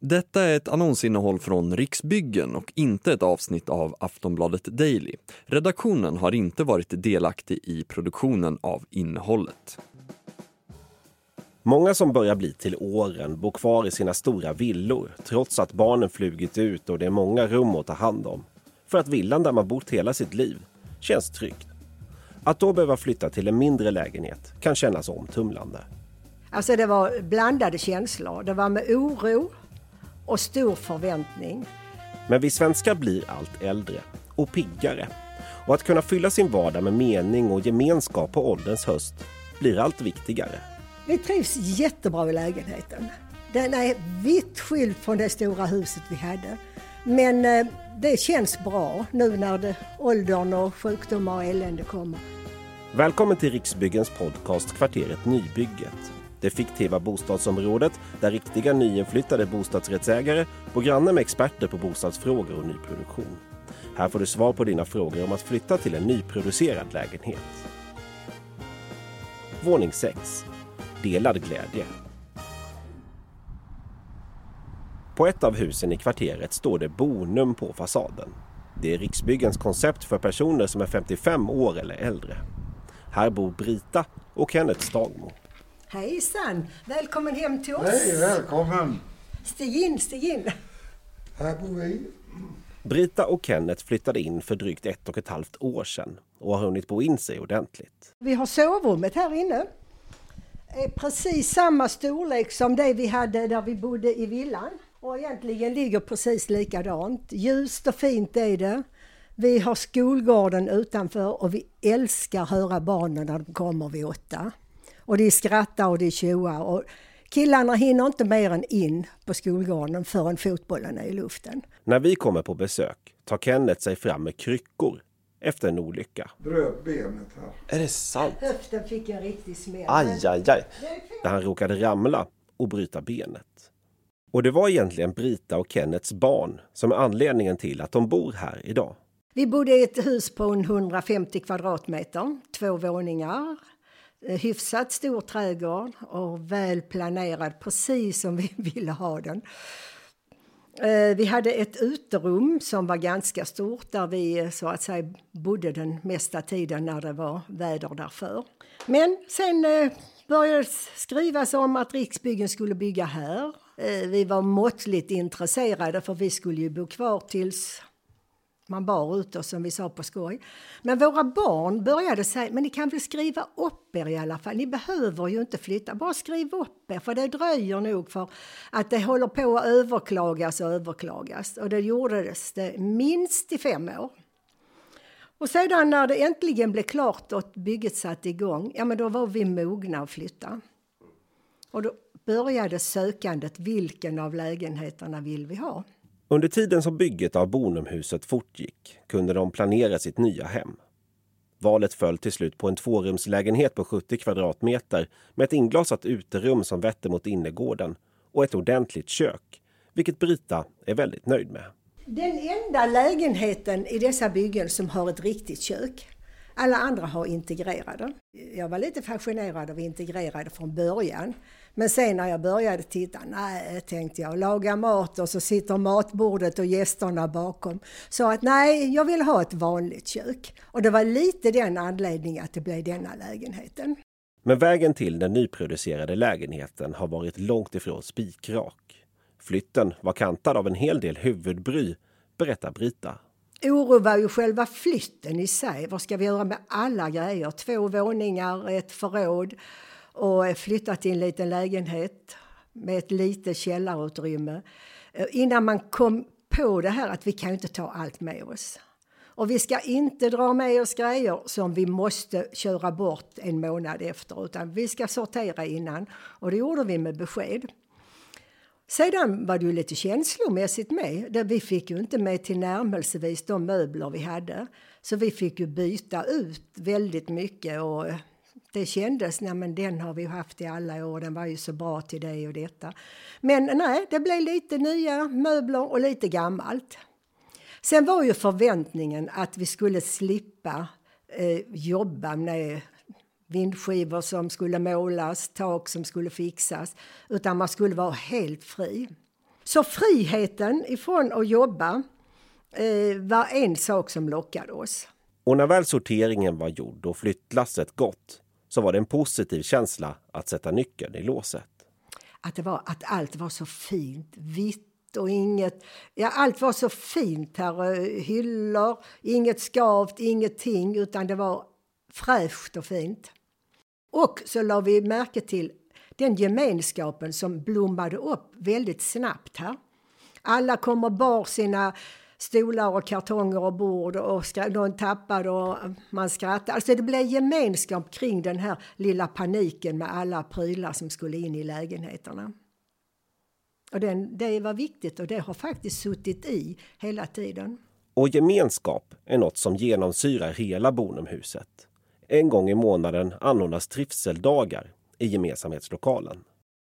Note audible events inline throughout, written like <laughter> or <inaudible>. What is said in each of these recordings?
Detta är ett annonsinnehåll från Riksbyggen och inte ett avsnitt av Aftonbladet Daily. Redaktionen har inte varit delaktig i produktionen av innehållet. Många som börjar bli till åren bor kvar i sina stora villor trots att barnen flugit ut och det är många rum att ta hand om. För att villan där man bott hela sitt liv känns tryggt. Att då behöva flytta till en mindre lägenhet kan kännas omtumlande. Alltså det var blandade känslor. Det var med oro och stor förväntning. Men vi svenskar blir allt äldre och piggare. Och att kunna fylla sin vardag med mening och gemenskap på ålderns höst blir allt viktigare. Vi trivs jättebra i lägenheten. Den är vitt skild från det stora huset vi hade. Men eh, det känns bra nu när det, åldern och sjukdomar och elände kommer. Välkommen till Riksbyggens podcast Kvarteret Nybygget. Det fiktiva bostadsområdet där riktiga nyinflyttade bostadsrättsägare bor granne med experter på bostadsfrågor och nyproduktion. Här får du svar på dina frågor om att flytta till en nyproducerad lägenhet. Våning 6. Delad glädje. På ett av husen i kvarteret står det Bonum på fasaden. Det är Riksbyggens koncept för personer som är 55 år eller äldre. Här bor Brita och Kenneth Stagmo. Hejsan! Välkommen hem till oss. Hej, välkommen! Stig in, stig in. Här bor vi. Brita och Kenneth flyttade in för drygt ett och ett halvt år sedan och har hunnit bo in sig ordentligt. Vi har sovrummet här inne. är precis samma storlek som det vi hade där vi bodde i villan. Och egentligen ligger precis likadant. Ljust och fint är det. Vi har skolgården utanför och vi älskar höra barnen när de kommer vid åtta. Och de skrattar och de tjoar. Och killarna hinner inte mer än in på skolgården förrän fotbollen är i luften. När vi kommer på besök tar Kenneth sig fram med kryckor efter en olycka. Bröt benet här. Är det sant? Höften fick en riktig smäll. Aj, aj, aj. Där han råkade ramla och bryta benet. Och det var egentligen Brita och Kennets barn som är anledningen till att de bor här idag. Vi bodde i ett hus på 150 kvadratmeter, två våningar. Eh, hyfsat stor trädgård och väl planerad precis som <laughs> vi ville ha den. Eh, vi hade ett uterum som var ganska stort där vi eh, så att säga bodde den mesta tiden när det var väder därför. Men sen började det skrivas om att Riksbyggen skulle bygga här. Vi var måttligt intresserade för vi skulle ju bo kvar tills man bar ut oss som vi sa på skoj. Men våra barn började säga, men ni kan väl skriva upp er i alla fall. Ni behöver ju inte flytta, bara skriv upp er för det dröjer nog för att det håller på att överklagas och överklagas. Och det gjordes det minst i fem år. Och sedan när det äntligen blev klart och bygget satte igång, ja men då var vi mogna att flytta. Och då började sökandet, vilken av lägenheterna vill vi ha? Under tiden som bygget av Bonumhuset fortgick kunde de planera sitt nya hem. Valet föll till slut på en tvårumslägenhet på 70 kvadratmeter med ett inglasat uterum som vetter mot innergården och ett ordentligt kök, vilket Brita är väldigt nöjd med. Den enda lägenheten i dessa byggen som har ett riktigt kök. Alla andra har integrerade. Jag var lite fascinerad av integrerade från början. Men sen när jag började titta, nej tänkte jag, laga mat och så sitter matbordet och gästerna bakom. Så att nej, jag vill ha ett vanligt kök. Och det var lite den anledningen att det blev denna lägenheten. Men vägen till den nyproducerade lägenheten har varit långt ifrån spikrak. Flytten var kantad av en hel del huvudbry, berättar Brita. Oro var ju själva flytten i sig. Vad ska vi göra med alla grejer? Två våningar, ett förråd och flyttat till en liten lägenhet med ett litet källarutrymme. Eh, innan man kom på det här att vi kan inte ta allt med oss. Och vi ska inte dra med oss grejer som vi måste köra bort en månad efter utan vi ska sortera innan. Och det gjorde vi med besked. Sedan var det ju lite känslomässigt med. Vi fick ju inte med till närmelsevis de möbler vi hade. Så vi fick ju byta ut väldigt mycket och det kändes, nej men den har vi haft i alla år, den var ju så bra till det och detta. Men nej, det blev lite nya möbler och lite gammalt. Sen var ju förväntningen att vi skulle slippa eh, jobba med vindskivor som skulle målas, tak som skulle fixas, utan man skulle vara helt fri. Så friheten ifrån att jobba eh, var en sak som lockade oss. Och när väl sorteringen var gjord och flyttlasset gått så var det en positiv känsla att sätta nyckeln i låset. Att, det var, att allt var så fint, vitt och inget... Ja, allt var så fint här. Eh, hyllor, inget skavt, ingenting, utan det var fräscht och fint. Och så la vi märke till den gemenskapen som blommade upp väldigt snabbt här. Alla kom och bar sina stolar och kartonger och bord och någon tappade och man skrattade. Alltså det blev gemenskap kring den här lilla paniken med alla prylar som skulle in i lägenheterna. Och den, det var viktigt och det har faktiskt suttit i hela tiden. Och gemenskap är något som genomsyrar hela Bonumhuset. En gång i månaden anordnas trivseldagar i gemensamhetslokalen.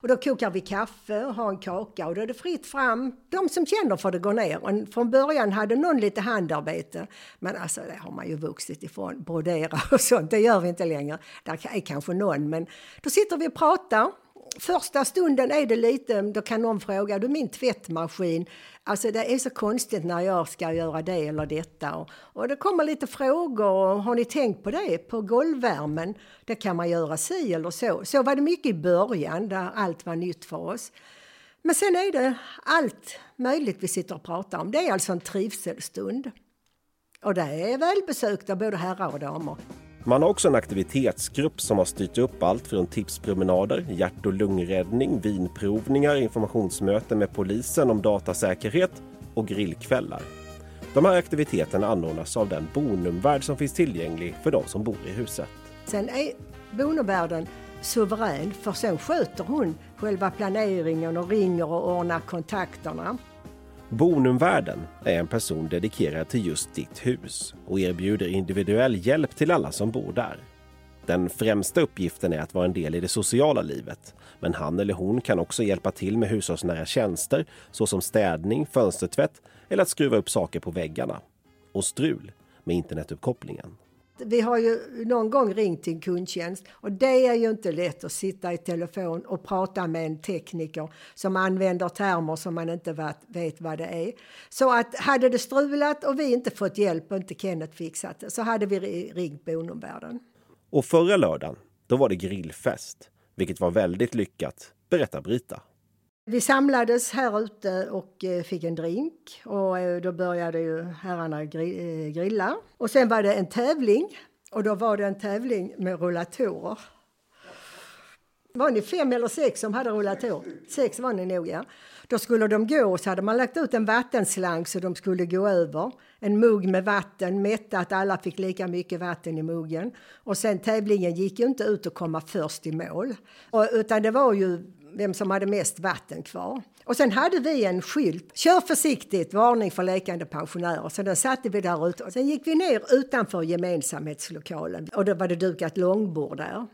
Och då kokar vi kaffe och har en kaka och då är det fritt fram. De som känner för det går ner. Och från början hade någon lite handarbete. Men alltså det har man ju vuxit ifrån. Brodera och sånt, det gör vi inte längre. Där är kanske någon, men då sitter vi och pratar. Första stunden är det lite, då kan någon fråga, du min tvättmaskin, alltså det är så konstigt när jag ska göra det eller detta. Och, och det kommer lite frågor, och har ni tänkt på det? På golvvärmen, det kan man göra si eller så. Så var det mycket i början, där allt var nytt för oss. Men sen är det allt möjligt vi sitter och pratar om. Det är alltså en trivselstund. Och det är välbesökta både herrar och damer. Man har också en aktivitetsgrupp som har styrt upp allt från tipspromenader, hjärt och lungräddning, vinprovningar, informationsmöten med polisen om datasäkerhet och grillkvällar. De här aktiviteterna anordnas av den Bonumvärd som finns tillgänglig för de som bor i huset. Sen är bonumvärden suverän för sen sköter hon själva planeringen och ringer och ordnar kontakterna. Bonumvärden är en person dedikerad till just ditt hus och erbjuder individuell hjälp till alla som bor där. Den främsta uppgiften är att vara en del i det sociala livet, men han eller hon kan också hjälpa till med hushållsnära tjänster såsom städning, fönstertvätt eller att skruva upp saker på väggarna. Och strul med internetuppkopplingen. Vi har ju någon gång ringt till en kundtjänst och det är ju inte lätt att sitta i telefon och prata med en tekniker som använder termer som man inte vet, vad det är. Så att hade det strulat och vi inte fått hjälp och inte Kenneth fixat det så hade vi ringt Bonomvärlden. Och förra lördagen, då var det grillfest, vilket var väldigt lyckat, berättar Brita. Vi samlades här ute och eh, fick en drink och eh, då började ju herrarna eh, grilla. Och sen var det en tävling och då var det en tävling med rullatorer. Var ni fem eller sex som hade rullator? Sex var ni nog, ja. Då skulle de gå och så hade man lagt ut en vattenslang så de skulle gå över. En mugg med vatten, mätta att alla fick lika mycket vatten i muggen. Och sen tävlingen gick ju inte ut att komma först i mål. Och, utan det var ju vem som hade mest vatten kvar. Och sen hade vi en skylt. Kör försiktigt, varning för lekande pensionärer. Så den satte vi där ute. Och sen gick vi ner utanför gemensamhetslokalen. Och då var det dukat långbord där.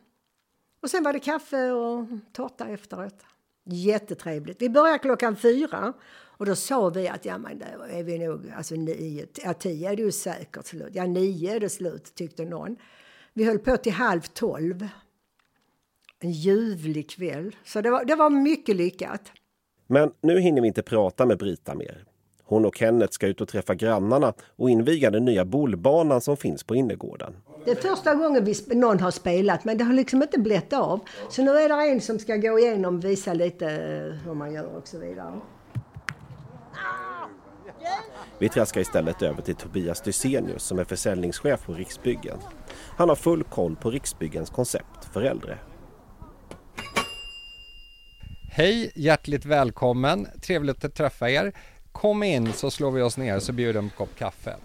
Och sen var det kaffe och tårta efteråt. Jättetrevligt. Vi började klockan fyra och då sa vi att ja, men då är vi nog, alltså nio, ja, tio är det ju säkert slut. Ja, nio är det slut tyckte någon. Vi höll på till halv tolv. En ljuvlig kväll. Så det var, det var mycket lyckat. Men nu hinner vi inte prata med Brita mer. Hon och Kenneth ska ut och träffa grannarna och inviga den nya bollbanan som finns på innergården. Det är första gången vi, någon har spelat men det har liksom inte blivit av. Så nu är det en som ska gå igenom och visa lite eh, hur man gör och så vidare. Vi traskar istället över till Tobias Dysenius som är försäljningschef på Riksbyggen. Han har full koll på Riksbyggens koncept för äldre. Hej, hjärtligt välkommen. Trevligt att träffa er. Kom in så slår vi oss ner så bjuder jag en kopp kaffe.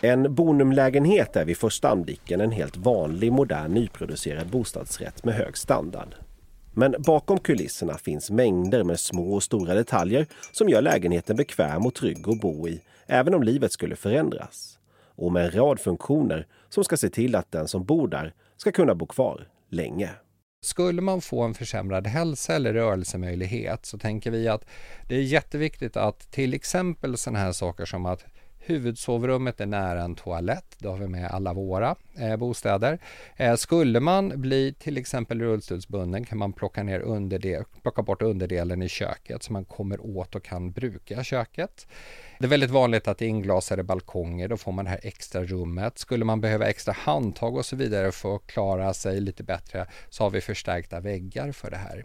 En Bonumlägenhet är vid första anblicken en helt vanlig modern nyproducerad bostadsrätt med hög standard. Men bakom kulisserna finns mängder med små och stora detaljer som gör lägenheten bekväm och trygg att bo i, även om livet skulle förändras. Och med en rad funktioner som ska se till att den som bor där ska kunna bo kvar länge. Skulle man få en försämrad hälsa eller rörelsemöjlighet så tänker vi att det är jätteviktigt att till exempel sådana här saker som att Huvudsovrummet är nära en toalett, det har vi med alla våra eh, bostäder. Eh, skulle man bli till exempel rullstolsbunden kan man plocka, ner underdel, plocka bort underdelen i köket så man kommer åt och kan bruka köket. Det är väldigt vanligt att det är inglasade balkonger, då får man det här extra rummet. Skulle man behöva extra handtag och så vidare för att klara sig lite bättre så har vi förstärkta väggar för det här.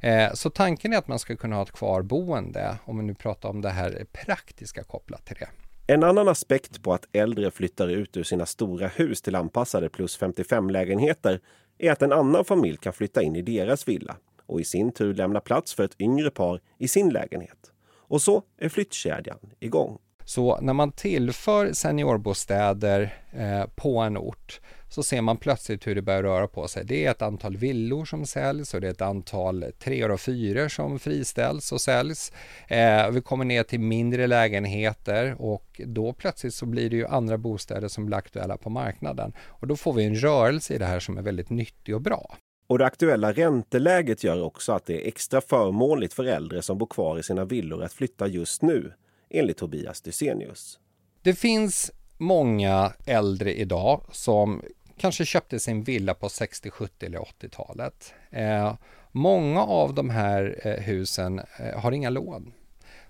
Eh, så tanken är att man ska kunna ha ett kvarboende, om vi nu pratar om det här praktiska kopplat till det. En annan aspekt på att äldre flyttar ut ur sina stora hus till anpassade plus 55-lägenheter är att en annan familj kan flytta in i deras villa och i sin tur lämna plats för ett yngre par i sin lägenhet. Och så är flyttkedjan igång. Så när man tillför seniorbostäder eh, på en ort så ser man plötsligt hur det börjar röra på sig. Det är ett antal villor som säljs och det är ett antal treor och fyror som friställs och säljs. Eh, vi kommer ner till mindre lägenheter och då plötsligt så blir det ju andra bostäder som blir aktuella på marknaden och då får vi en rörelse i det här som är väldigt nyttig och bra. Och det aktuella ränteläget gör också att det är extra förmånligt för äldre som bor kvar i sina villor att flytta just nu, enligt Tobias Dysenius. Det finns många äldre idag som kanske köpte sin villa på 60, 70 eller 80-talet. Eh, många av de här eh, husen eh, har inga lån.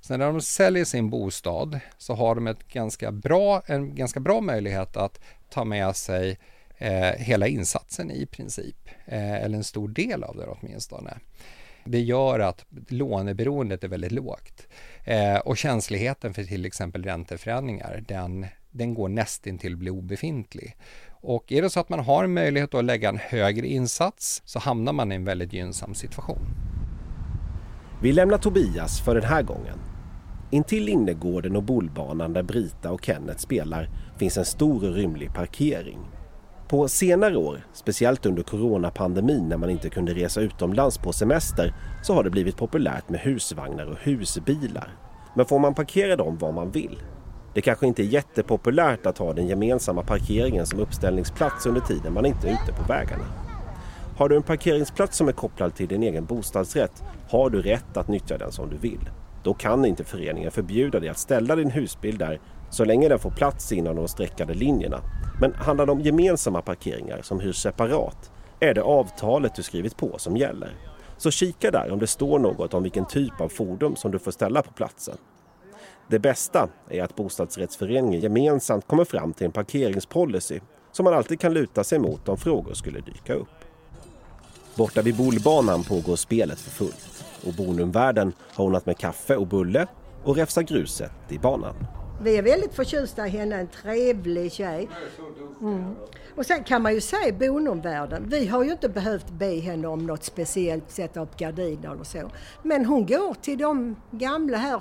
Så när de säljer sin bostad så har de ett ganska bra, en ganska bra möjlighet att ta med sig eh, hela insatsen i princip, eh, eller en stor del av det åtminstone. Det gör att låneberoendet är väldigt lågt eh, och känsligheten för till exempel ränteförändringar, den, den går nästintill att bli obefintlig. Och är det så att man har en möjlighet att lägga en högre insats så hamnar man i en väldigt gynnsam situation. Vi lämnar Tobias för den här gången. Intill innergården och bollbanan där Brita och Kenneth spelar finns en stor och rymlig parkering. På senare år, speciellt under coronapandemin när man inte kunde resa utomlands på semester, så har det blivit populärt med husvagnar och husbilar. Men får man parkera dem var man vill? Det kanske inte är jättepopulärt att ha den gemensamma parkeringen som uppställningsplats under tiden man inte är ute på vägarna. Har du en parkeringsplats som är kopplad till din egen bostadsrätt har du rätt att nyttja den som du vill. Då kan inte föreningen förbjuda dig att ställa din husbil där så länge den får plats inom de streckade linjerna. Men handlar det om gemensamma parkeringar som hyrs separat är det avtalet du skrivit på som gäller. Så kika där om det står något om vilken typ av fordon som du får ställa på platsen. Det bästa är att bostadsrättsföreningen gemensamt kommer fram till en parkeringspolicy som man alltid kan luta sig mot om frågor skulle dyka upp. Borta vid bolbanan pågår spelet för fullt och Bonumvärden har ordnat med kaffe och bulle och räfsar gruset i banan. Vi är väldigt förtjusta i henne, en trevlig tjej. Mm. Och sen kan man ju säga Bonumvärden, vi har ju inte behövt be henne om något speciellt, sätta upp gardiner eller så. Men hon går till de gamla här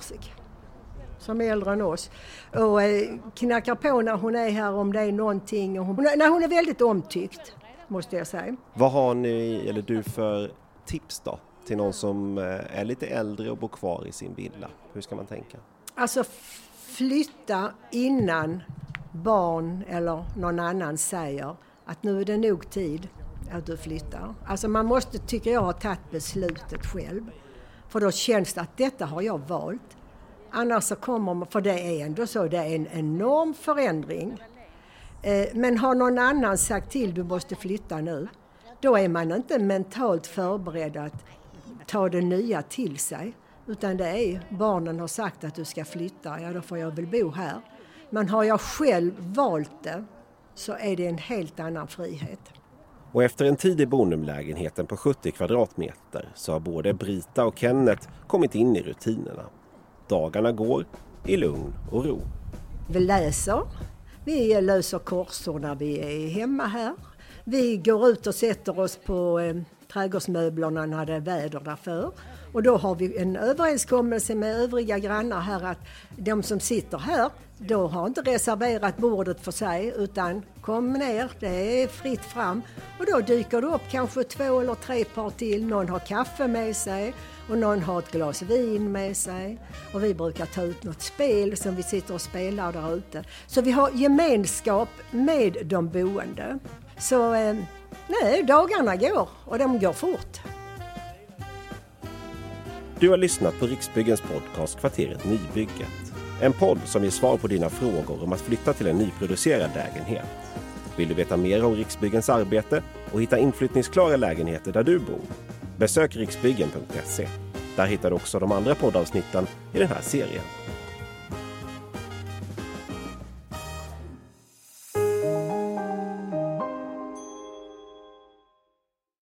som är äldre än oss och eh, knackar på när hon är här om det är någonting. Och hon, nej, hon är väldigt omtyckt, måste jag säga. Vad har ni, eller du, för tips då till någon som eh, är lite äldre och bor kvar i sin villa? Hur ska man tänka? Alltså flytta innan barn eller någon annan säger att nu är det nog tid att du flyttar. Alltså man måste, tycker jag, ha tagit beslutet själv. För då känns det att detta har jag valt. Annars så kommer man, för det är ändå så, det är en enorm förändring. Eh, men har någon annan sagt till du måste flytta nu, då är man inte mentalt förberedd att ta det nya till sig. Utan det är barnen har sagt att du ska flytta, ja då får jag väl bo här. Men har jag själv valt det så är det en helt annan frihet. Och efter en tid i Bonumlägenheten på 70 kvadratmeter så har både Brita och Kenneth kommit in i rutinerna. Dagarna går i lugn och ro. Vi läser, vi löser korsord när vi är hemma här. Vi går ut och sätter oss på eh, trädgårdsmöblerna när det är väder därför. Och då har vi en överenskommelse med övriga grannar här att de som sitter här, då har inte reserverat bordet för sig utan kom ner, det är fritt fram. Och då dyker det upp kanske två eller tre par till. Någon har kaffe med sig och någon har ett glas vin med sig. Och vi brukar ta ut något spel som vi sitter och spelar där ute. Så vi har gemenskap med de boende. Så eh, nej, dagarna går och de går fort. Du har lyssnat på Riksbyggens podcast Kvarteret Nybygget. En podd som ger svar på dina frågor om att flytta till en nyproducerad lägenhet. Vill du veta mer om Riksbyggens arbete och hitta inflyttningsklara lägenheter där du bor? Besök riksbyggen.se. Där hittar du också de andra poddavsnitten i den här serien.